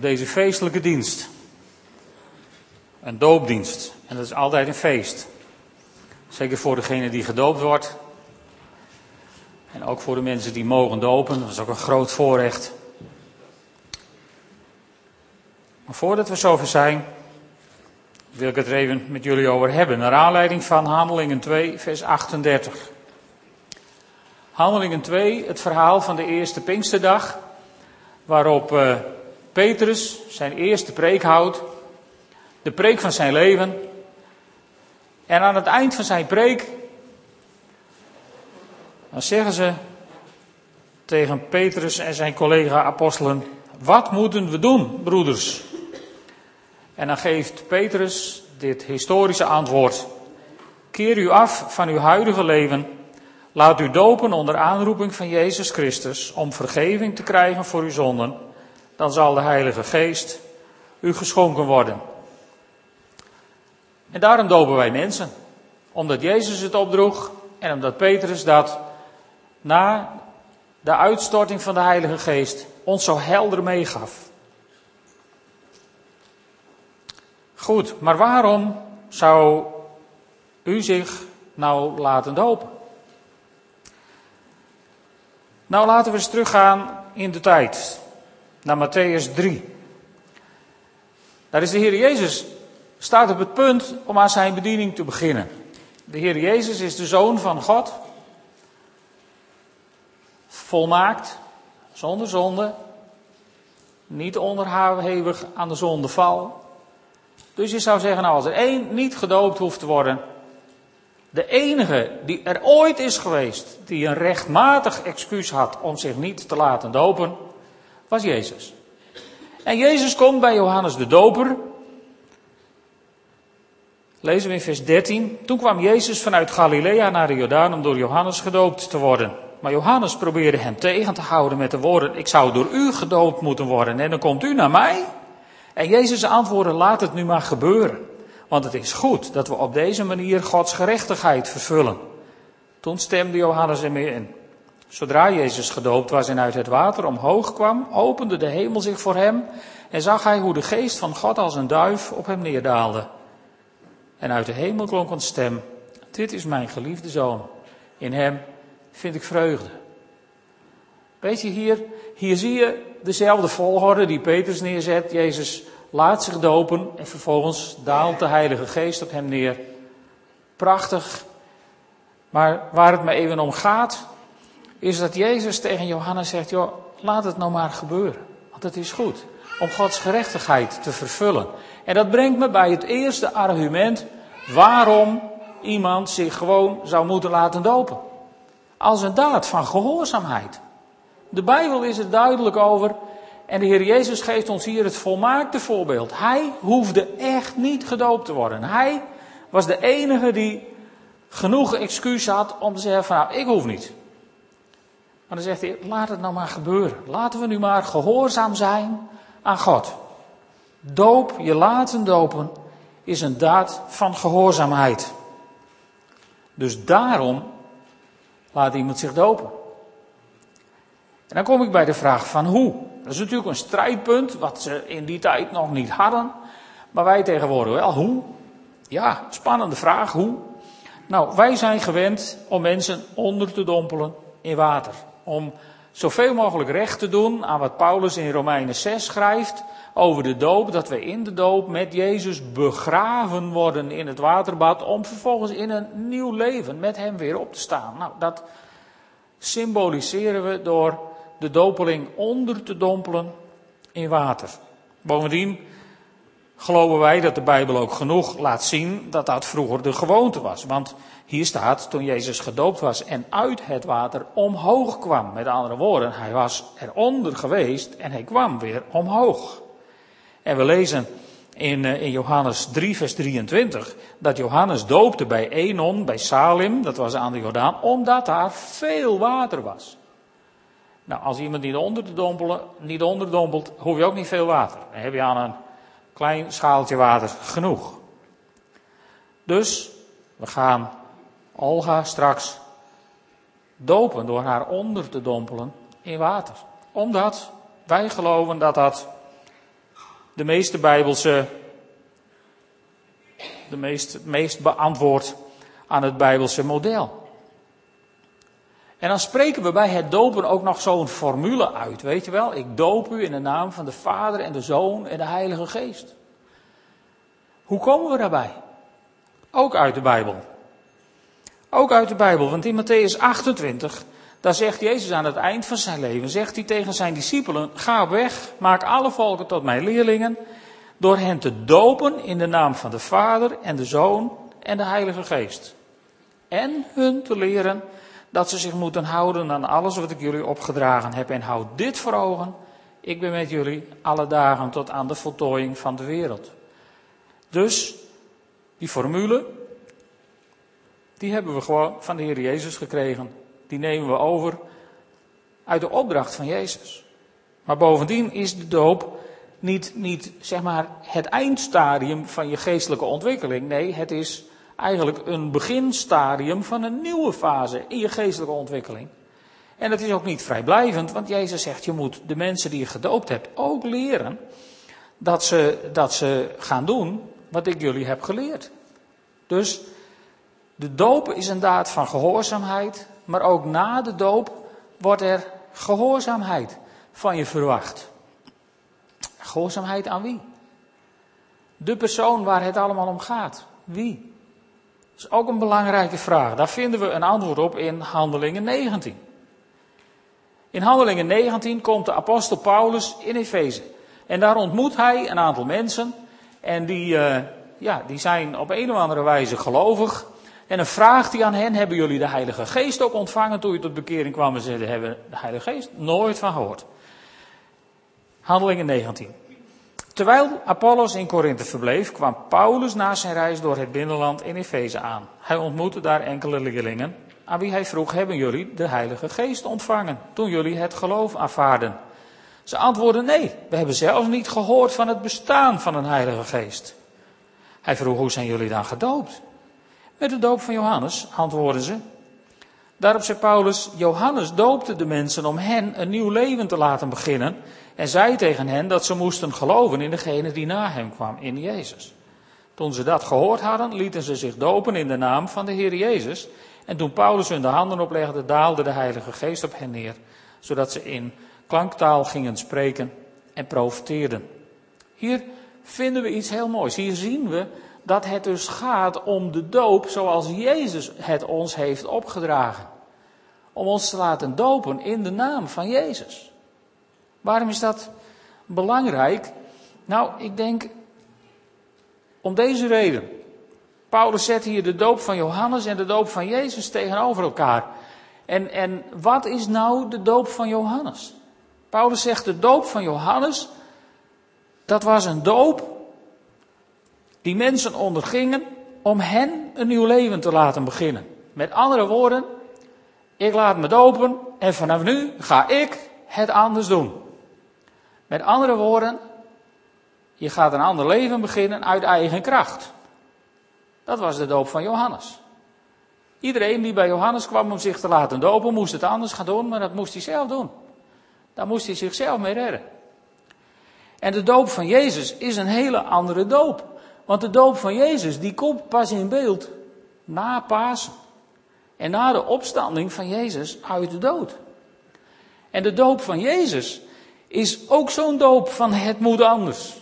deze feestelijke dienst. Een doopdienst. En dat is altijd een feest. Zeker voor degene die gedoopt wordt. En ook voor de mensen die mogen dopen. Dat is ook een groot voorrecht. Maar voordat we zover zijn, wil ik het er even met jullie over hebben. Naar aanleiding van Handelingen 2, vers 38. Handelingen 2, het verhaal van de eerste Pinksterdag, waarop uh, Petrus zijn eerste preek houdt, de preek van zijn leven. En aan het eind van zijn preek, dan zeggen ze tegen Petrus en zijn collega-apostelen, wat moeten we doen, broeders? En dan geeft Petrus dit historische antwoord. Keer u af van uw huidige leven. Laat u dopen onder aanroeping van Jezus Christus om vergeving te krijgen voor uw zonden. Dan zal de Heilige Geest u geschonken worden. En daarom dopen wij mensen. Omdat Jezus het opdroeg en omdat Petrus dat na de uitstorting van de Heilige Geest ons zo helder meegaf. Goed, maar waarom zou u zich nou laten dopen? Nou, laten we eens teruggaan in de tijd. Naar Matthäus 3. Daar is de Heer Jezus, staat op het punt om aan zijn bediening te beginnen. De Heer Jezus is de Zoon van God. Volmaakt, zonder zonde. Niet onderhevig aan de zondeval. Dus je zou zeggen, nou als er één niet gedoopt hoeft te worden, de enige die er ooit is geweest, die een rechtmatig excuus had om zich niet te laten dopen, was Jezus. En Jezus komt bij Johannes de Doper. Lezen we in vers 13. Toen kwam Jezus vanuit Galilea naar de Jordaan om door Johannes gedoopt te worden. Maar Johannes probeerde hem tegen te houden met de woorden: Ik zou door u gedoopt moeten worden en dan komt u naar mij. En Jezus antwoordde, laat het nu maar gebeuren. Want het is goed dat we op deze manier Gods gerechtigheid vervullen. Toen stemde Johannes ermee in. Zodra Jezus gedoopt was en uit het water omhoog kwam, opende de hemel zich voor hem en zag hij hoe de geest van God als een duif op hem neerdaalde. En uit de hemel klonk een stem, dit is mijn geliefde zoon, in hem vind ik vreugde. Weet je hier, hier zie je dezelfde volgorde die Petrus neerzet. Jezus laat zich dopen en vervolgens daalt de Heilige Geest op hem neer. Prachtig. Maar waar het me even om gaat, is dat Jezus tegen Johannes zegt, joh, laat het nou maar gebeuren. Want het is goed om Gods gerechtigheid te vervullen. En dat brengt me bij het eerste argument waarom iemand zich gewoon zou moeten laten dopen. Als een daad van gehoorzaamheid. De Bijbel is er duidelijk over. En de Heer Jezus geeft ons hier het volmaakte voorbeeld. Hij hoefde echt niet gedoopt te worden. Hij was de enige die genoeg excuus had om te zeggen van nou, ik hoef niet. Maar dan zegt hij, laat het nou maar gebeuren. Laten we nu maar gehoorzaam zijn aan God. Doop, je laten dopen, is een daad van gehoorzaamheid. Dus daarom laat iemand zich dopen. En dan kom ik bij de vraag van hoe. Dat is natuurlijk een strijdpunt, wat ze in die tijd nog niet hadden. Maar wij tegenwoordig wel. Hoe? Ja, spannende vraag. Hoe? Nou, wij zijn gewend om mensen onder te dompelen in water. Om zoveel mogelijk recht te doen aan wat Paulus in Romeinen 6 schrijft over de doop. Dat we in de doop met Jezus begraven worden in het waterbad. Om vervolgens in een nieuw leven met hem weer op te staan. Nou, dat symboliseren we door de dopeling onder te dompelen in water. Bovendien geloven wij dat de Bijbel ook genoeg laat zien dat dat vroeger de gewoonte was. Want hier staat, toen Jezus gedoopt was en uit het water omhoog kwam. Met andere woorden, hij was eronder geweest en hij kwam weer omhoog. En we lezen in, eh, in Johannes 3, vers 23, dat Johannes doopte bij Enon, bij Salim, dat was aan de Jordaan, omdat daar veel water was. Nou, als iemand niet onder te dompelen, niet onderdompelt, hoef je ook niet veel water. Dan heb je aan een klein schaaltje water genoeg. Dus we gaan Olga straks dopen door haar onder te dompelen in water. Omdat wij geloven dat dat de meeste Bijbelse, de meest, meest beantwoord aan het Bijbelse model. En dan spreken we bij het dopen ook nog zo'n formule uit, weet je wel? Ik doop u in de naam van de Vader en de Zoon en de Heilige Geest. Hoe komen we daarbij? Ook uit de Bijbel. Ook uit de Bijbel, want in Matthäus 28, daar zegt Jezus aan het eind van zijn leven, zegt hij tegen zijn discipelen, ga weg, maak alle volken tot mijn leerlingen, door hen te dopen in de naam van de Vader en de Zoon en de Heilige Geest. En hun te leren dat ze zich moeten houden aan alles wat ik jullie opgedragen heb. En houd dit voor ogen. Ik ben met jullie alle dagen tot aan de voltooiing van de wereld. Dus die formule, die hebben we gewoon van de Heer Jezus gekregen. Die nemen we over uit de opdracht van Jezus. Maar bovendien is de doop niet, niet zeg maar het eindstadium van je geestelijke ontwikkeling. Nee, het is eigenlijk een beginstadium van een nieuwe fase in je geestelijke ontwikkeling. En het is ook niet vrijblijvend, want Jezus zegt, je moet de mensen die je gedoopt hebt ook leren dat ze, dat ze gaan doen wat ik jullie heb geleerd. Dus de doop is een daad van gehoorzaamheid, maar ook na de doop wordt er gehoorzaamheid van je verwacht. Gehoorzaamheid aan wie? De persoon waar het allemaal om gaat. Wie? Is ook een belangrijke vraag. Daar vinden we een antwoord op in Handelingen 19. In Handelingen 19 komt de apostel Paulus in Efeze. En daar ontmoet hij een aantal mensen. En die, uh, ja, die zijn op een of andere wijze gelovig. En dan vraagt hij aan hen, hebben jullie de Heilige Geest ook ontvangen toen je tot bekering kwam? En ze hebben de Heilige Geest nooit van gehoord. Handelingen 19. Terwijl Apollos in Korinthe verbleef, kwam Paulus na zijn reis door het binnenland in Efeze aan. Hij ontmoette daar enkele leerlingen, aan wie hij vroeg, hebben jullie de Heilige Geest ontvangen, toen jullie het geloof aanvaarden? Ze antwoordden, nee, we hebben zelfs niet gehoord van het bestaan van een Heilige Geest. Hij vroeg, hoe zijn jullie dan gedoopt? Met de doop van Johannes, antwoordden ze. Daarop zei Paulus, Johannes doopte de mensen om hen een nieuw leven te laten beginnen en zei tegen hen dat ze moesten geloven in degene die na hem kwam, in Jezus. Toen ze dat gehoord hadden, lieten ze zich dopen in de naam van de Heer Jezus. En toen Paulus hun de handen oplegde, daalde de Heilige Geest op hen neer, zodat ze in klanktaal gingen spreken en profeteerden. Hier vinden we iets heel moois. Hier zien we dat het dus gaat om de doop zoals Jezus het ons heeft opgedragen. Om ons te laten dopen in de naam van Jezus. Waarom is dat belangrijk? Nou, ik denk om deze reden. Paulus zet hier de doop van Johannes en de doop van Jezus tegenover elkaar. En, en wat is nou de doop van Johannes? Paulus zegt de doop van Johannes, dat was een doop die mensen ondergingen om hen een nieuw leven te laten beginnen. Met andere woorden, ik laat me dopen en vanaf nu ga ik het anders doen. Met andere woorden, je gaat een ander leven beginnen uit eigen kracht. Dat was de doop van Johannes. Iedereen die bij Johannes kwam om zich te laten dopen, moest het anders gaan doen, maar dat moest hij zelf doen. Daar moest hij zichzelf mee redden. En de doop van Jezus is een hele andere doop. Want de doop van Jezus, die komt pas in beeld na Pasen. En na de opstanding van Jezus uit de dood. En de doop van Jezus is ook zo'n doop van het moet anders.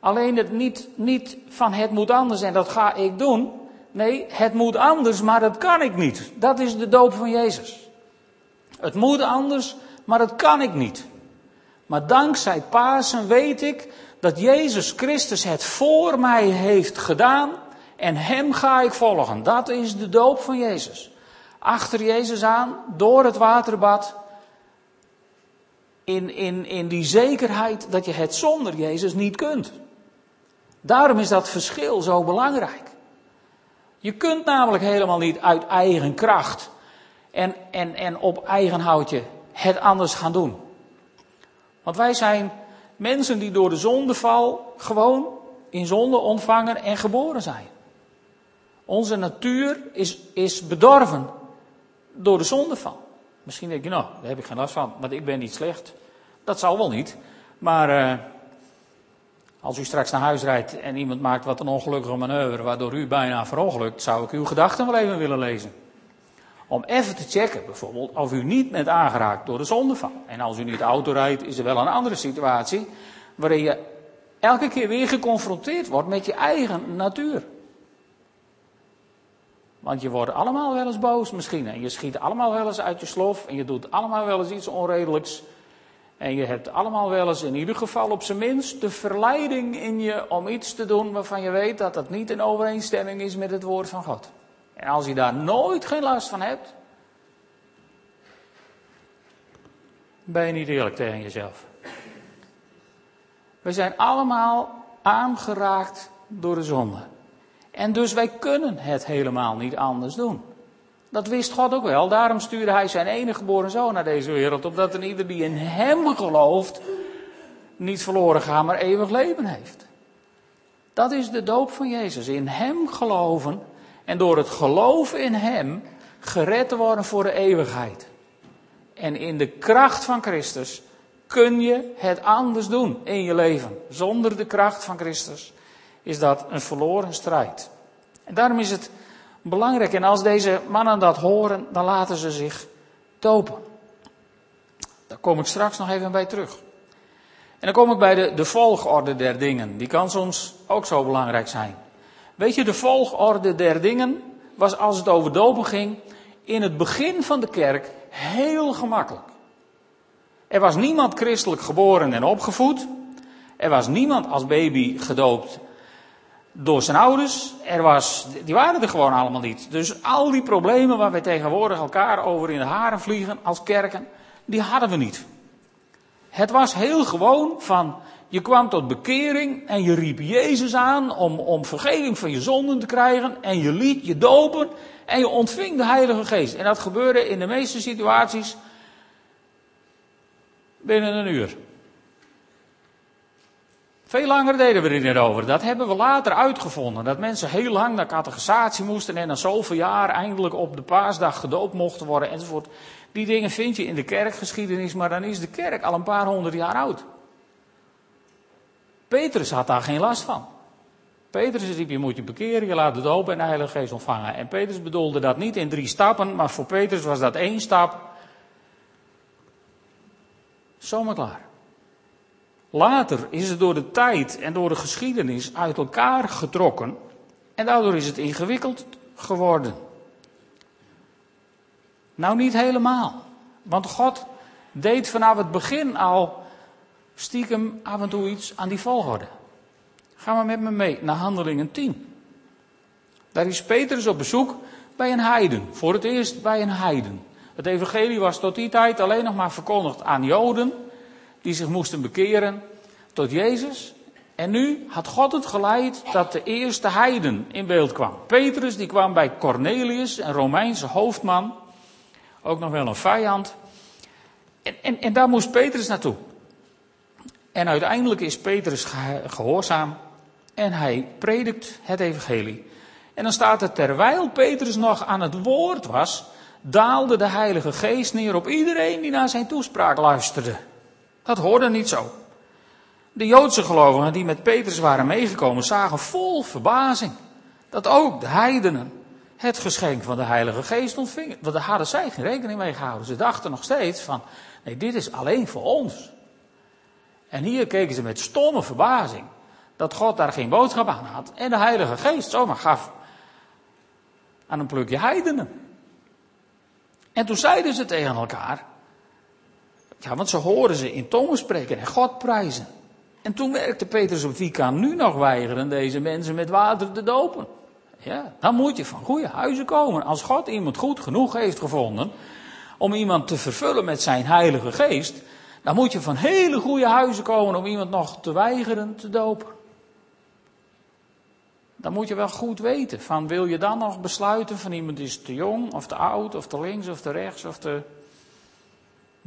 Alleen het niet, niet van het moet anders en dat ga ik doen. Nee, het moet anders, maar dat kan ik niet. Dat is de doop van Jezus. Het moet anders, maar dat kan ik niet. Maar dankzij Pasen weet ik dat Jezus Christus het voor mij heeft gedaan en Hem ga ik volgen. Dat is de doop van Jezus. Achter Jezus aan, door het waterbad, in, in, in die zekerheid dat je het zonder Jezus niet kunt. Daarom is dat verschil zo belangrijk. Je kunt namelijk helemaal niet uit eigen kracht en, en, en op eigen houtje het anders gaan doen. Want wij zijn mensen die door de zondeval gewoon in zonde ontvangen en geboren zijn. Onze natuur is, is bedorven door de zondeval. Misschien denk je, nou, daar heb ik geen last van, want ik ben niet slecht. Dat zal wel niet. Maar uh, Als u straks naar huis rijdt en iemand maakt wat een ongelukkige manoeuvre waardoor u bijna verongelukt, zou ik uw gedachten wel even willen lezen. Om even te checken, bijvoorbeeld, of u niet bent aangeraakt door de zondeval. En als u niet auto rijdt, is er wel een andere situatie waarin je elke keer weer geconfronteerd wordt met je eigen natuur. Want je wordt allemaal wel eens boos misschien. En je schiet allemaal wel eens uit je slof. En je doet allemaal wel eens iets onredelijks. En je hebt allemaal wel eens in ieder geval op zijn minst de verleiding in je om iets te doen waarvan je weet dat dat niet in overeenstemming is met het woord van God. En als je daar nooit geen last van hebt, ben je niet eerlijk tegen jezelf. We zijn allemaal aangeraakt door de zonde. En dus wij kunnen het helemaal niet anders doen. Dat wist God ook wel. Daarom stuurde hij zijn enige geboren zoon naar deze wereld. Opdat een ieder die in hem gelooft, niet verloren gaat, maar eeuwig leven heeft. Dat is de doop van Jezus. In hem geloven en door het geloven in hem gered te worden voor de eeuwigheid. En in de kracht van Christus kun je het anders doen in je leven. Zonder de kracht van Christus is dat een verloren strijd. En daarom is het belangrijk. En als deze mannen dat horen, dan laten ze zich dopen. Daar kom ik straks nog even bij terug. En dan kom ik bij de, de volgorde der dingen. Die kan soms ook zo belangrijk zijn. Weet je, de volgorde der dingen was als het over dopen ging, in het begin van de kerk heel gemakkelijk. Er was niemand christelijk geboren en opgevoed. Er was niemand als baby gedoopt door zijn ouders. Er was, die waren er gewoon allemaal niet. Dus al die problemen waar wij tegenwoordig elkaar over in de haren vliegen als kerken, die hadden we niet. Het was heel gewoon van, je kwam tot bekering en je riep Jezus aan om, om vergeving van je zonden te krijgen en je liet je dopen en je ontving de Heilige Geest. En dat gebeurde in de meeste situaties binnen een uur. Veel langer deden we er niet over. Dat hebben we later uitgevonden. Dat mensen heel lang naar catechisatie moesten en na zoveel jaar eindelijk op de paasdag gedoopt mochten worden enzovoort. Die dingen vind je in de kerkgeschiedenis, maar dan is de kerk al een paar honderd jaar oud. Petrus had daar geen last van. Petrus riep, je moet je bekeren, je laat het open en de Heilige Geest ontvangen. En Petrus bedoelde dat niet in drie stappen, maar voor Petrus was dat één stap. Zomaar klaar. Later is het door de tijd en door de geschiedenis uit elkaar getrokken en daardoor is het ingewikkeld geworden. Nou, niet helemaal. Want God deed vanaf het begin al stiekem af en toe iets aan die volgorde. Ga maar met me mee naar Handelingen 10. Daar is Petrus op bezoek bij een heiden. Voor het eerst bij een heiden. Het evangelie was tot die tijd alleen nog maar verkondigd aan Joden die zich moesten bekeren tot Jezus. En nu had God het geleid dat de eerste heiden in beeld kwam. Petrus die kwam bij Cornelius, een Romeinse hoofdman. Ook nog wel een vijand. En, en, en daar moest Petrus naartoe. En uiteindelijk is Petrus gehoorzaam en hij predikt het evangelie. En dan staat er, terwijl Petrus nog aan het woord was, daalde de Heilige Geest neer op iedereen die naar zijn toespraak luisterde. Dat hoorde niet zo. De Joodse gelovigen die met Petrus waren meegekomen zagen vol verbazing dat ook de heidenen het geschenk van de Heilige Geest ontvingen. Want daar hadden zij geen rekening mee gehouden. Ze dachten nog steeds van, nee, dit is alleen voor ons. En hier keken ze met stomme verbazing dat God daar geen boodschap aan had en de Heilige Geest zomaar gaf aan een plukje heidenen. En toen zeiden ze tegen elkaar, ja, want ze horen ze in tongen spreken en God prijzen. En toen merkte Petrus op wie kan nu nog weigeren deze mensen met water te dopen. Ja, dan moet je van goede huizen komen. Als God iemand goed genoeg heeft gevonden om iemand te vervullen met zijn heilige geest, dan moet je van hele goede huizen komen om iemand nog te weigeren te dopen. Dan moet je wel goed weten van wil je dan nog besluiten van iemand is te jong of te oud of te links of te rechts of te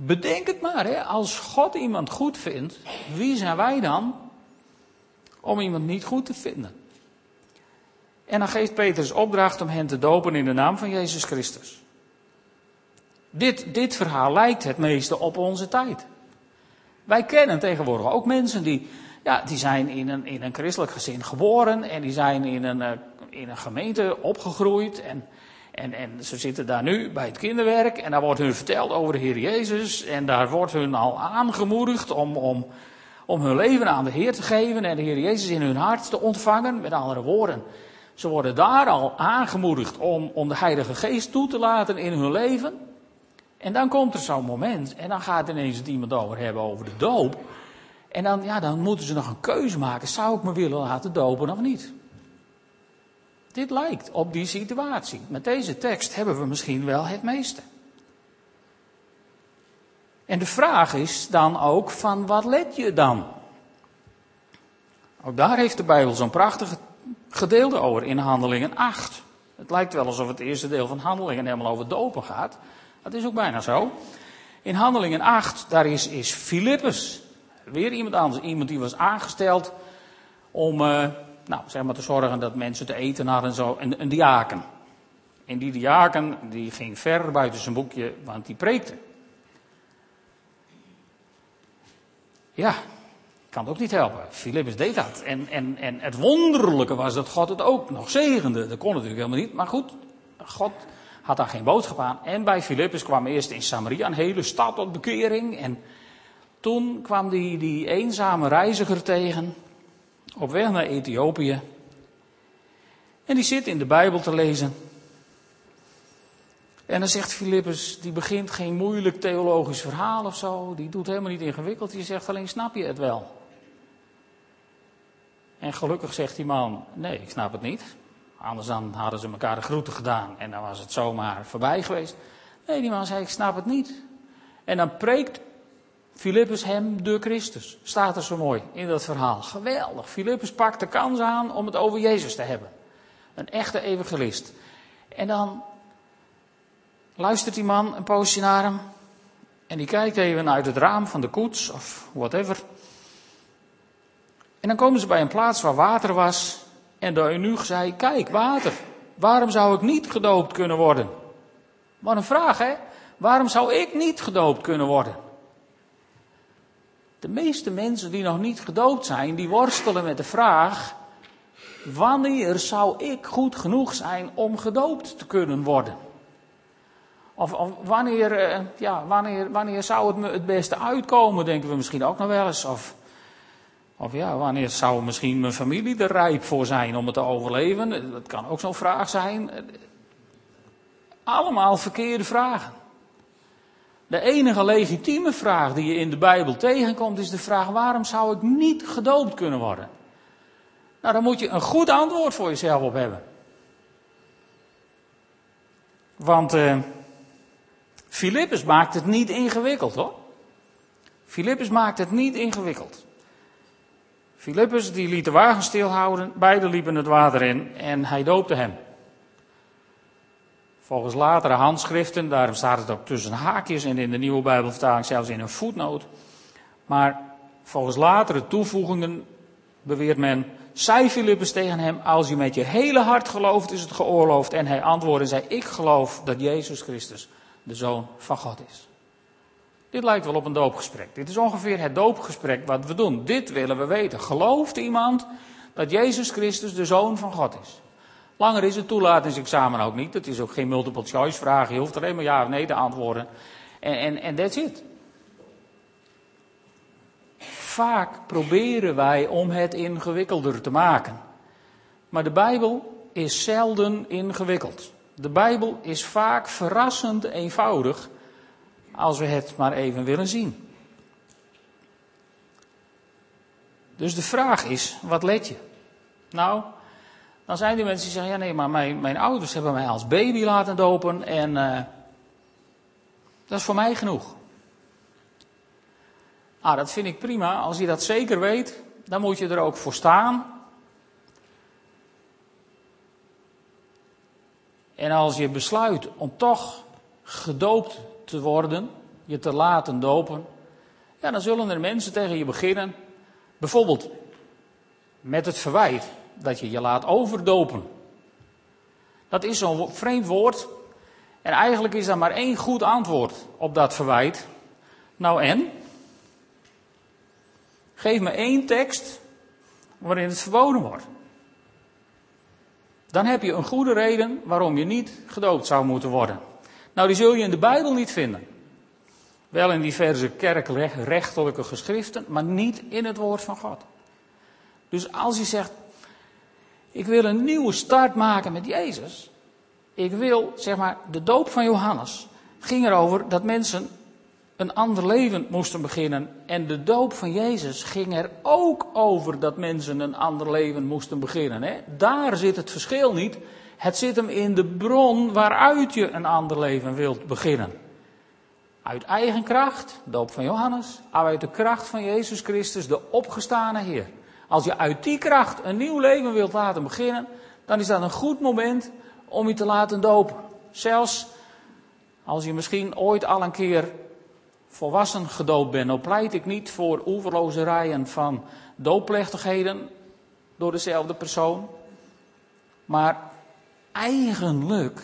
Bedenk het maar, hè. als God iemand goed vindt, wie zijn wij dan om iemand niet goed te vinden? En dan geeft Petrus opdracht om hen te dopen in de naam van Jezus Christus. Dit, dit verhaal lijkt het meeste op onze tijd. Wij kennen tegenwoordig ook mensen die, Ja, die zijn in een, in een christelijk gezin geboren en die zijn in een, eh, in een gemeente opgegroeid. En, en, en ze zitten daar nu bij het kinderwerk en daar wordt hun verteld over de Heer Jezus. En daar wordt hun al aangemoedigd om, om, om hun leven aan de Heer te geven en de Heer Jezus in hun hart te ontvangen. Met andere woorden, ze worden daar al aangemoedigd om, om de Heilige Geest toe te laten in hun leven. En dan komt er zo'n moment en dan gaat ineens het iemand over hebben over de doop. En dan, ja, dan moeten ze nog een keuze maken. Zou ik me willen laten dopen of niet? Dit lijkt op die situatie. Met deze tekst hebben we misschien wel het meeste. En de vraag is dan ook van wat let je dan? Ook daar heeft de Bijbel zo'n prachtig gedeelte over in Handelingen 8. Het lijkt wel alsof het eerste deel van Handelingen helemaal over dopen gaat. Dat is ook bijna zo. In Handelingen 8, daar is, is Filippus. Weer iemand anders. Iemand die was aangesteld om uh, nou, zeg maar te zorgen dat mensen te eten hadden en zo. Een, een diaken. En die diaken die ging ver buiten zijn boekje, want die preekte. Ja, kan het ook niet helpen. Filippus deed dat. En, en, en het wonderlijke was dat God het ook nog zegende. Dat kon natuurlijk helemaal niet. Maar goed, God had daar geen boodschap aan. En bij Filippus kwam eerst in Samaria een hele stad tot bekering. En toen kwam die, die eenzame reiziger tegen. Op weg naar Ethiopië. En die zit in de Bijbel te lezen. En dan zegt Filippus, die begint geen moeilijk theologisch verhaal of zo. Die doet helemaal niet ingewikkeld. Die zegt alleen, snap je het wel? En gelukkig zegt die man, nee, ik snap het niet. Anders dan hadden ze elkaar de groeten gedaan en dan was het zomaar voorbij geweest. Nee, die man zei, ik snap het niet. En dan preekt Filippus hem de Christus. Staat er zo mooi in dat verhaal. Geweldig. Filippus pakt de kans aan om het over Jezus te hebben. Een echte evangelist. En dan luistert die man een poosje naar hem. En die kijkt even uit het raam van de koets of whatever. En dan komen ze bij een plaats waar water was. En de eunuch zei, kijk, water. Waarom zou ik niet gedoopt kunnen worden? Wat een vraag, hè? Waarom zou ik niet gedoopt kunnen worden? De meeste mensen die nog niet gedoopt zijn, die worstelen met de vraag, wanneer zou ik goed genoeg zijn om gedoopt te kunnen worden? Of, of wanneer, eh, ja, wanneer, wanneer zou het me het beste uitkomen, denken we misschien ook nog wel eens. Of, of ja, wanneer zou misschien mijn familie er rijp voor zijn om het te overleven? Dat kan ook zo'n vraag zijn. Allemaal verkeerde vragen. De enige legitieme vraag die je in de Bijbel tegenkomt is de vraag: waarom zou ik niet gedoopt kunnen worden? Nou, daar moet je een goed antwoord voor jezelf op hebben. Want uh, maakt het niet ingewikkeld hoor. Filippus maakt het niet ingewikkeld. Filippus die liet de wagen stilhouden, beiden liepen het water in en hij doopte hem. Volgens latere handschriften, daarom staat het ook tussen haakjes en in de nieuwe Bijbelvertaling zelfs in een voetnoot. Maar volgens latere toevoegingen beweert men, zei Filippus tegen hem, als je met je hele hart gelooft is het geoorloofd. En hij antwoordde en zei, ik geloof dat Jezus Christus de Zoon van God is. Dit lijkt wel op een doopgesprek. Dit is ongeveer het doopgesprek wat we doen. Dit willen we weten. Gelooft iemand dat Jezus Christus de Zoon van God is? Langer is het toelatingsexamen ook niet. Het is ook geen multiple choice vraag. Je hoeft alleen maar ja of nee te antwoorden. En, en, en that's it. Vaak proberen wij om het ingewikkelder te maken. Maar de Bijbel is zelden ingewikkeld. De Bijbel is vaak verrassend eenvoudig als we het maar even willen zien. Dus de vraag is, wat let je? Nou, dan zijn die mensen die zeggen, ja nee, maar mijn, mijn ouders hebben mij als baby laten dopen en uh, dat is voor mij genoeg. Ah, dat vind ik prima. Als je dat zeker weet, dan moet je er ook voor staan. En als je besluit om toch gedoopt te worden, je te laten dopen, ja, dan zullen er mensen tegen je beginnen, bijvoorbeeld met het verwijt dat je je laat overdopen. Dat is zo'n vreemd woord. En eigenlijk is er maar één goed antwoord op dat verwijt. Nou en? Geef me één tekst waarin het verboden wordt. Dan heb je een goede reden waarom je niet gedoopt zou moeten worden. Nou, die zul je in de Bijbel niet vinden. Wel in diverse kerkrechtelijke geschriften, maar niet in het woord van God. Dus als je zegt, ik wil een nieuwe start maken met Jezus. Ik wil, zeg maar, de doop van Johannes ging erover dat mensen een ander leven moesten beginnen. En de doop van Jezus ging er ook over dat mensen een ander leven moesten beginnen. Hè? Daar zit het verschil niet. Het zit hem in de bron waaruit je een ander leven wilt beginnen. Uit eigen kracht, doop van Johannes, uit de kracht van Jezus Christus, de opgestane Heer. Als je uit die kracht een nieuw leven wilt laten beginnen, dan is dat een goed moment om je te laten dopen. Zelfs als je misschien ooit al een keer volwassen gedoopt bent, dan pleit ik niet voor oeverloze rijen van doopplechtigheden door dezelfde persoon. Maar eigenlijk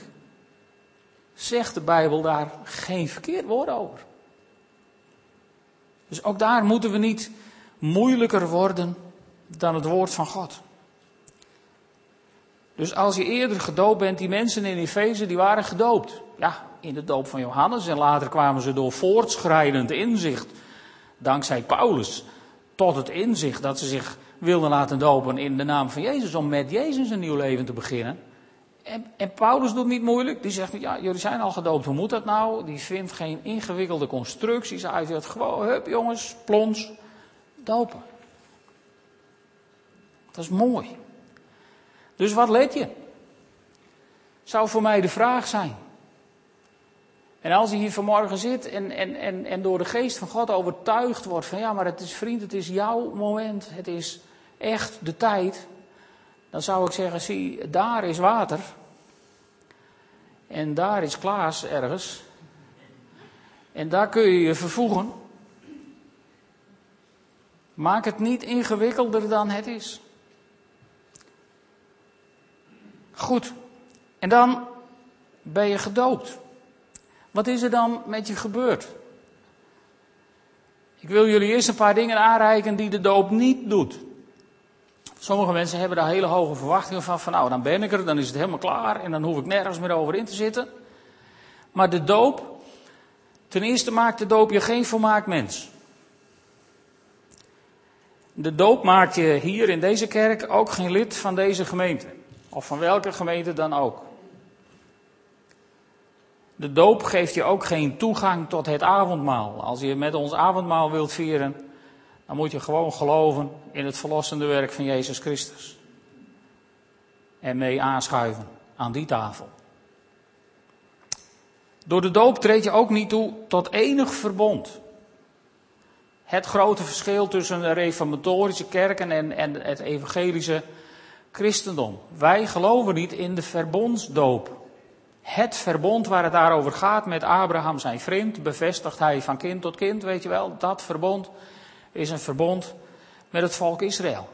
zegt de Bijbel daar geen verkeerd woord over. Dus ook daar moeten we niet moeilijker worden dan het woord van God. Dus als je eerder gedoopt bent, die mensen in Efeze, die waren gedoopt. Ja, in de doop van Johannes. En later kwamen ze door voortschrijdend inzicht, dankzij Paulus, tot het inzicht dat ze zich wilden laten dopen in de naam van Jezus. Om met Jezus een nieuw leven te beginnen. En, en Paulus doet niet moeilijk. Die zegt, ja, jullie zijn al gedoopt, hoe moet dat nou? Die vindt geen ingewikkelde constructies. Hij zegt gewoon, hup jongens, plons, dopen. Dat is mooi. Dus wat let je? Zou voor mij de vraag zijn. En als je hier vanmorgen zit en, en, en, en door de geest van God overtuigd wordt van ja, maar het is vriend, het is jouw moment, het is echt de tijd. Dan zou ik zeggen, zie, daar is water. En daar is Klaas ergens. En daar kun je je vervoegen. Maak het niet ingewikkelder dan het is. Goed. En dan ben je gedoopt. Wat is er dan met je gebeurd? Ik wil jullie eerst een paar dingen aanreiken die de doop niet doet. Sommige mensen hebben daar hele hoge verwachtingen van, van nou dan ben ik er, dan is het helemaal klaar en dan hoef ik nergens meer over in te zitten. Maar de doop, ten eerste maakt de doop je geen volmaakt mens. De doop maakt je hier in deze kerk ook geen lid van deze gemeente. Of van welke gemeente dan ook. De doop geeft je ook geen toegang tot het avondmaal. Als je met ons avondmaal wilt vieren, dan moet je gewoon geloven in het verlossende werk van Jezus Christus. En mee aanschuiven aan die tafel. Door de doop treed je ook niet toe tot enig verbond. Het grote verschil tussen de reformatorische kerken en, en het evangelische christendom. Wij geloven niet in de verbondsdoop. Het verbond waar het daarover gaat met Abraham, zijn vriend, bevestigt hij van kind tot kind, weet je wel. Dat verbond is een verbond met het volk Israël.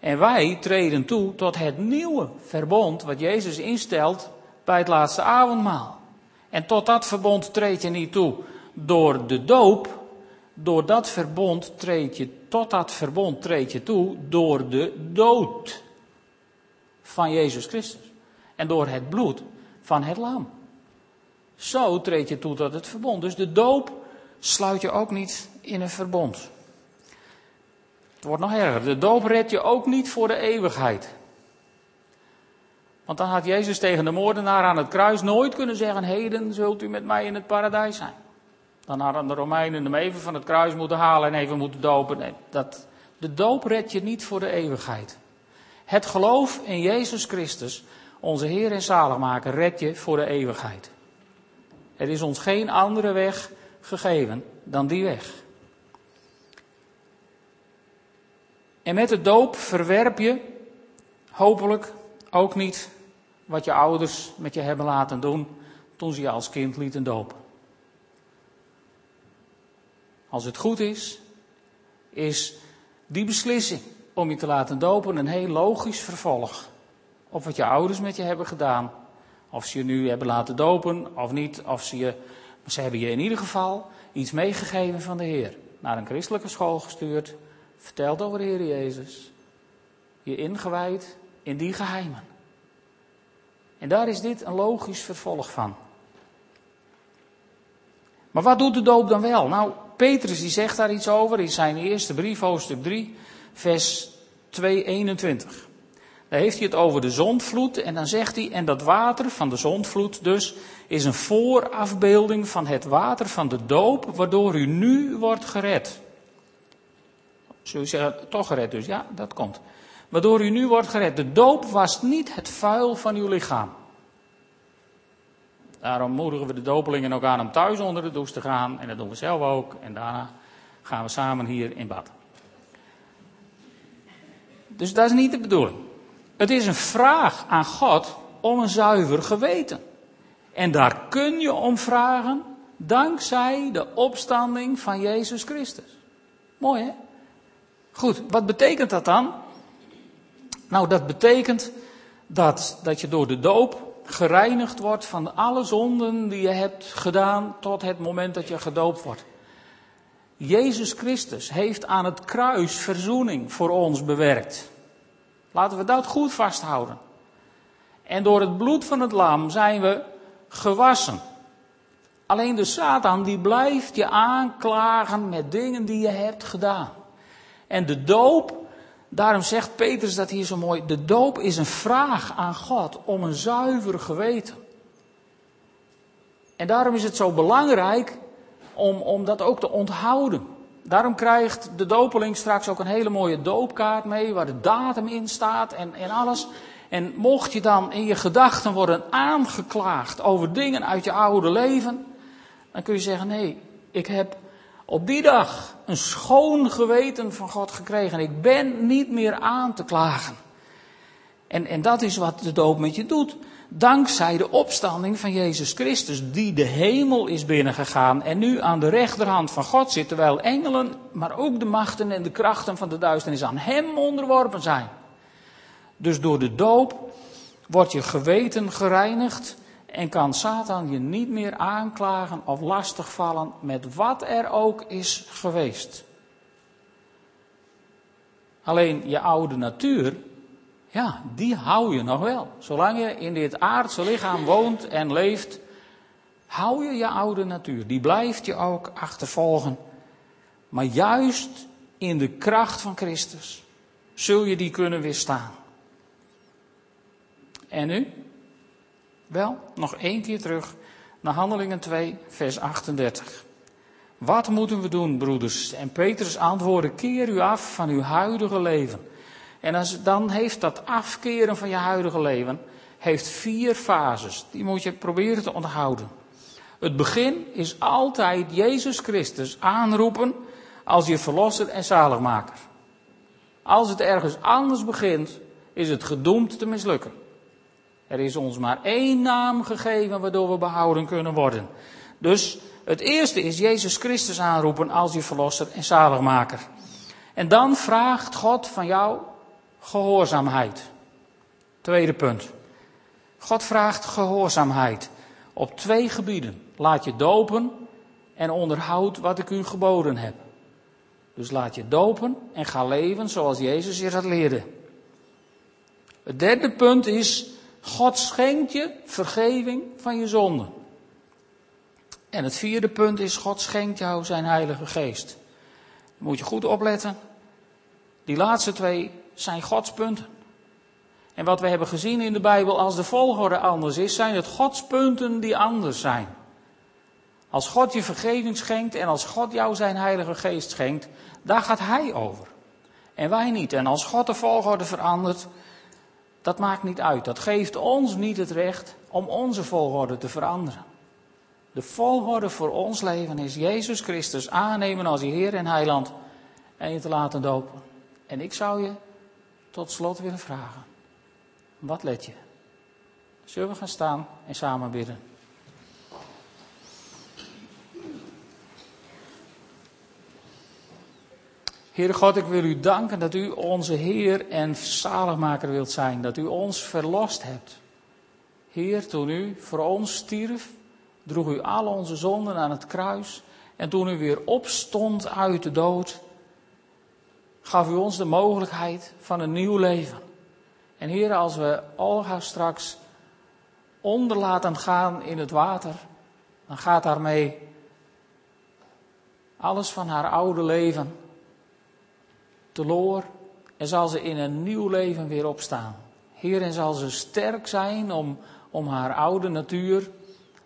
En wij treden toe tot het nieuwe verbond wat Jezus instelt bij het laatste avondmaal. En tot dat verbond treed je niet toe door de doop. Door dat verbond treed je, tot dat verbond treed je toe door de dood van Jezus Christus. En door het bloed van het lam. Zo treed je toe tot het verbond. Dus de doop sluit je ook niet in een verbond. Het wordt nog erger. De doop redt je ook niet voor de eeuwigheid. Want dan had Jezus tegen de moordenaar aan het kruis nooit kunnen zeggen: Heden zult u met mij in het paradijs zijn. Dan hadden de Romeinen hem even van het kruis moeten halen en even moeten dopen. Nee, dat, de doop redt je niet voor de eeuwigheid. Het geloof in Jezus Christus, onze Heer en Zaligmaker, redt je voor de eeuwigheid. Er is ons geen andere weg gegeven dan die weg. En met de doop verwerp je hopelijk ook niet wat je ouders met je hebben laten doen toen ze je als kind lieten dopen. Als het goed is, is die beslissing om je te laten dopen een heel logisch vervolg op wat je ouders met je hebben gedaan. Of ze je nu hebben laten dopen of niet, of ze je, ze hebben je in ieder geval iets meegegeven van de Heer. Naar een christelijke school gestuurd, vertelt over de Heer Jezus. Je ingewijd in die geheimen. En daar is dit een logisch vervolg van. Maar wat doet de doop dan wel? Nou, Petrus die zegt daar iets over in zijn eerste brief, hoofdstuk 3, vers 2, 21. Daar heeft hij het over de zondvloed en dan zegt hij, en dat water van de zondvloed dus is een voorafbeelding van het water van de doop, waardoor u nu wordt gered. Zul je zeggen, toch gered dus? Ja, dat komt. Waardoor u nu wordt gered. De doop was niet het vuil van uw lichaam. Daarom moedigen we de dopelingen ook aan om thuis onder de douche te gaan. En dat doen we zelf ook. En daarna gaan we samen hier in bad. Dus dat is niet de bedoeling. Het is een vraag aan God om een zuiver geweten. En daar kun je om vragen dankzij de opstanding van Jezus Christus. Mooi hè? Goed, wat betekent dat dan? Nou, dat betekent dat, dat je door de doop gereinigd wordt van alle zonden die je hebt gedaan tot het moment dat je gedoopt wordt. Jezus Christus heeft aan het kruis verzoening voor ons bewerkt. Laten we dat goed vasthouden. En door het bloed van het lam zijn we gewassen. Alleen de Satan die blijft je aanklagen met dingen die je hebt gedaan. En de doop, daarom zegt Petrus dat hier zo mooi, de doop is een vraag aan God om een zuiver geweten. En daarom is het zo belangrijk om, om dat ook te onthouden. Daarom krijgt de dopeling straks ook een hele mooie doopkaart mee, waar de datum in staat en, en alles. En mocht je dan in je gedachten worden aangeklaagd over dingen uit je oude leven, dan kun je zeggen: nee, ik heb op die dag een schoon geweten van God gekregen. Ik ben niet meer aan te klagen. En, en dat is wat de doop met je doet. Dankzij de opstanding van Jezus Christus, die de hemel is binnengegaan en nu aan de rechterhand van God zit, terwijl engelen, maar ook de machten en de krachten van de duisternis aan Hem onderworpen zijn. Dus door de doop wordt je geweten gereinigd en kan Satan je niet meer aanklagen of lastigvallen met wat er ook is geweest. Alleen je oude natuur, ja, die hou je nog wel. Zolang je in dit aardse lichaam woont en leeft, hou je je oude natuur. Die blijft je ook achtervolgen. Maar juist in de kracht van Christus zul je die kunnen weerstaan. En nu? Wel, nog één keer terug naar Handelingen 2, vers 38. Wat moeten we doen, broeders? En Petrus antwoordde: keer u af van uw huidige leven. En als, dan heeft dat afkeren van je huidige leven heeft vier fases. Die moet je proberen te onthouden. Het begin is altijd Jezus Christus aanroepen als je verlosser en zaligmaker. Als het ergens anders begint, is het gedoemd te mislukken. Er is ons maar één naam gegeven waardoor we behouden kunnen worden. Dus het eerste is Jezus Christus aanroepen als je verlosser en zaligmaker. En dan vraagt God van jou gehoorzaamheid. Tweede punt. God vraagt gehoorzaamheid op twee gebieden. Laat je dopen en onderhoud wat ik u geboden heb. Dus laat je dopen en ga leven zoals Jezus je dat leerde. Het derde punt is God schenkt je vergeving van je zonden. En het vierde punt is, God schenkt jou zijn Heilige Geest. moet je goed opletten. Die laatste twee zijn Gods punten. En wat we hebben gezien in de Bijbel, als de volgorde anders is, zijn het Gods punten die anders zijn. Als God je vergeving schenkt en als God jou zijn Heilige Geest schenkt, daar gaat Hij over. En wij niet. En als God de volgorde verandert, dat maakt niet uit. Dat geeft ons niet het recht om onze volgorde te veranderen. De volgorde voor ons leven is Jezus Christus aannemen als je Heer en Heiland en je te laten dopen. En ik zou je tot slot willen vragen. Wat let je? Zullen we gaan staan en samen bidden? Heere God, ik wil u danken dat u onze Heer en zaligmaker wilt zijn. Dat u ons verlost hebt. Heer, toen u voor ons stierf, droeg u al onze zonden aan het kruis. En toen u weer opstond uit de dood, gaf u ons de mogelijkheid van een nieuw leven. En Heer, als we Olga straks onder laten gaan in het water, dan gaat daarmee alles van haar oude leven teloor en zal ze in een nieuw leven weer opstaan. Heer, en zal ze sterk zijn om, om haar oude natuur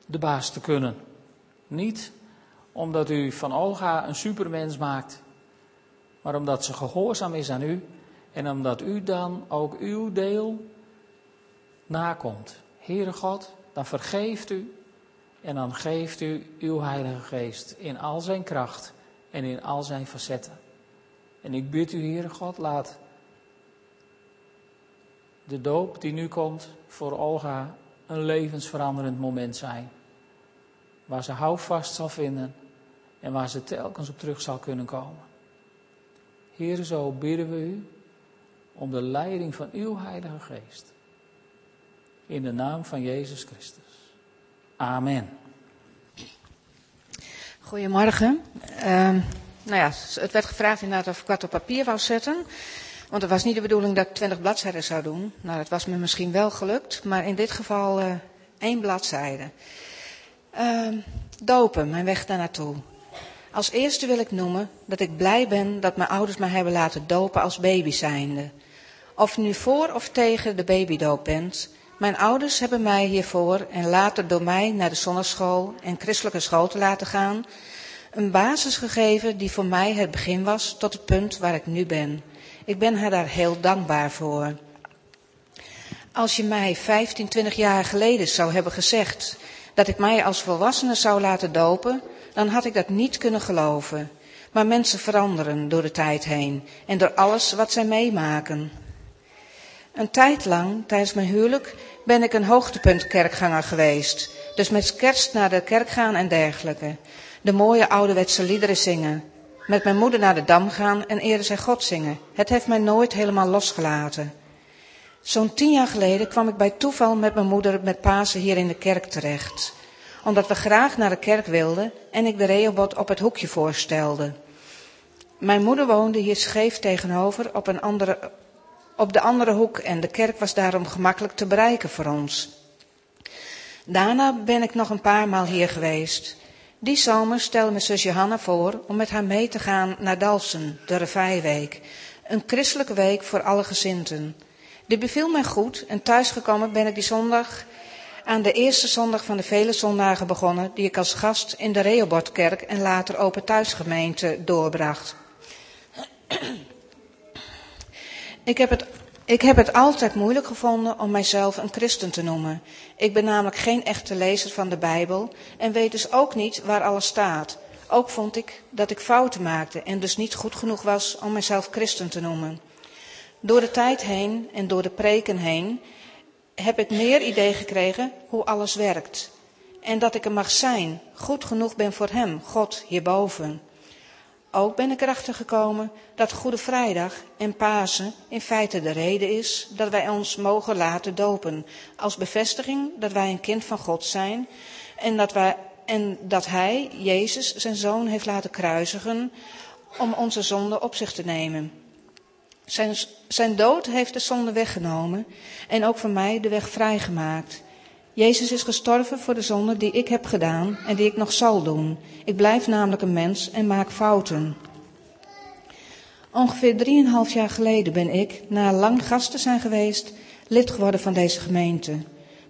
de baas te kunnen. Niet omdat u van Olga een supermens maakt, maar omdat ze gehoorzaam is aan u en omdat u dan ook uw deel nakomt. Heere God, dan vergeeft u en dan geeft u uw Heilige Geest in al zijn kracht en in al zijn facetten. En ik bid u, Heere God, laat de doop die nu komt voor Olga een levensveranderend moment zijn. Waar ze houvast zal vinden en waar ze telkens op terug zal kunnen komen. Heer, zo bidden we u om de leiding van uw Heilige Geest. In de naam van Jezus Christus. Amen. Goedemorgen. Uh, nou ja, het werd gevraagd inderdaad of ik wat op papier wou zetten. Want het was niet de bedoeling dat ik 20 bladzijden zou doen. Nou, dat was me misschien wel gelukt, maar in dit geval uh, één bladzijde. Uh, dopen, mijn weg daar naartoe. Als eerste wil ik noemen dat ik blij ben dat mijn ouders mij hebben laten dopen als baby zijnde. Of nu voor of tegen de babydoop bent, mijn ouders hebben mij hiervoor en later door mij naar de zonneschool en christelijke school te laten gaan, een basis gegeven die voor mij het begin was tot het punt waar ik nu ben. Ik ben haar daar heel dankbaar voor. Als je mij 15, 20 jaar geleden zou hebben gezegd dat ik mij als volwassene zou laten dopen, dan had ik dat niet kunnen geloven. Maar mensen veranderen door de tijd heen en door alles wat zij meemaken. Een tijd lang, tijdens mijn huwelijk, ben ik een hoogtepunt kerkganger geweest. Dus met kerst naar de kerk gaan en dergelijke. De mooie ouderwetse liederen zingen. Met mijn moeder naar de dam gaan en eerder zij God zingen. Het heeft mij nooit helemaal losgelaten. Zo'n tien jaar geleden kwam ik bij toeval met mijn moeder met Pasen hier in de kerk terecht. Omdat we graag naar de kerk wilden en ik de Rehoboth op het hoekje voorstelde. Mijn moeder woonde hier scheef tegenover op, een andere, op de andere hoek en de kerk was daarom gemakkelijk te bereiken voor ons. Daarna ben ik nog een paar maal hier geweest. Die zomer stelde mijn zus Johanna voor om met haar mee te gaan naar Dalsen, de Revijweek. Een christelijke week voor alle gezinten. Dit beviel mij goed en thuisgekomen ben ik die zondag aan de eerste zondag van de vele zondagen begonnen die ik als gast in de Rehobothkerk en later Open Thuisgemeente doorbracht. Ik heb, het, ik heb het altijd moeilijk gevonden om mijzelf een christen te noemen. Ik ben namelijk geen echte lezer van de Bijbel en weet dus ook niet waar alles staat. Ook vond ik dat ik fouten maakte en dus niet goed genoeg was om mijzelf christen te noemen. Door de tijd heen en door de preken heen heb ik meer idee gekregen hoe alles werkt. En dat ik er mag zijn, goed genoeg ben voor Hem, God hierboven. Ook ben ik erachter gekomen dat Goede Vrijdag en Pasen in feite de reden is dat wij ons mogen laten dopen. Als bevestiging dat wij een kind van God zijn en dat, wij, en dat Hij, Jezus, zijn zoon heeft laten kruisigen om onze zonde op zich te nemen. Zijn, zijn dood heeft de zonde weggenomen en ook voor mij de weg vrijgemaakt. Jezus is gestorven voor de zonde die ik heb gedaan en die ik nog zal doen. Ik blijf namelijk een mens en maak fouten. Ongeveer drieënhalf jaar geleden ben ik, na lang gast te zijn geweest, lid geworden van deze gemeente.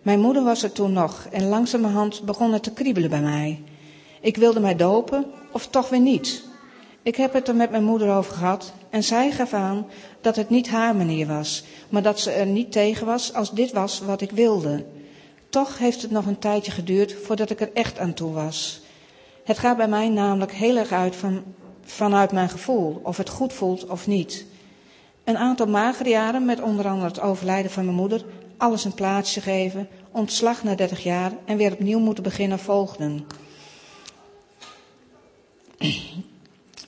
Mijn moeder was er toen nog en langzamerhand begon het te kriebelen bij mij. Ik wilde mij dopen, of toch weer niet. Ik heb het er met mijn moeder over gehad en zij gaf aan dat het niet haar manier was, maar dat ze er niet tegen was als dit was wat ik wilde. Toch heeft het nog een tijdje geduurd voordat ik er echt aan toe was. Het gaat bij mij namelijk heel erg uit van, vanuit mijn gevoel, of het goed voelt of niet. Een aantal magere jaren, met onder andere het overlijden van mijn moeder, alles een plaatsje geven, ontslag na 30 jaar en weer opnieuw moeten beginnen volgden.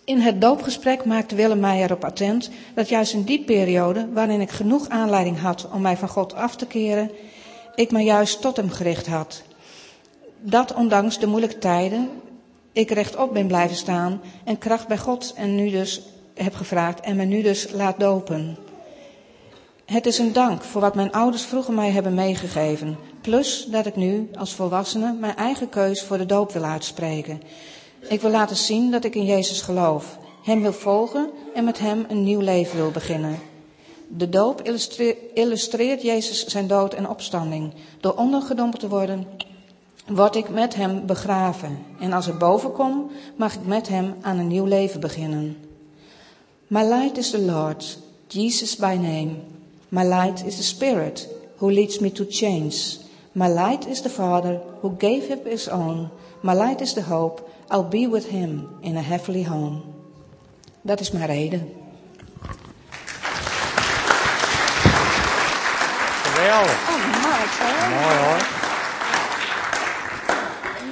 In het doopgesprek maakte Willem mij erop attent dat juist in die periode, waarin ik genoeg aanleiding had om mij van God af te keren, ik me juist tot hem gericht had. Dat ondanks de moeilijke tijden ik rechtop ben blijven staan en kracht bij God en nu dus heb gevraagd en me nu dus laat dopen. Het is een dank voor wat mijn ouders vroeger mij hebben meegegeven. Plus dat ik nu als volwassene mijn eigen keus voor de doop wil uitspreken. Ik wil laten zien dat ik in Jezus geloof, Hem wil volgen en met Hem een nieuw leven wil beginnen. De doop illustreert Jezus zijn dood en opstanding. Door ondergedompeld te worden, word ik met Hem begraven. En als ik boven kom, mag ik met Hem aan een nieuw leven beginnen. My light is the Lord, Jesus by name. My light is the Spirit who leads me to change. My light is the Father who gave him his own. My light is the hope I'll be with him in a heavenly home. Dat is mijn reden. Geweldig. Oh, Mark, Mooi hoor.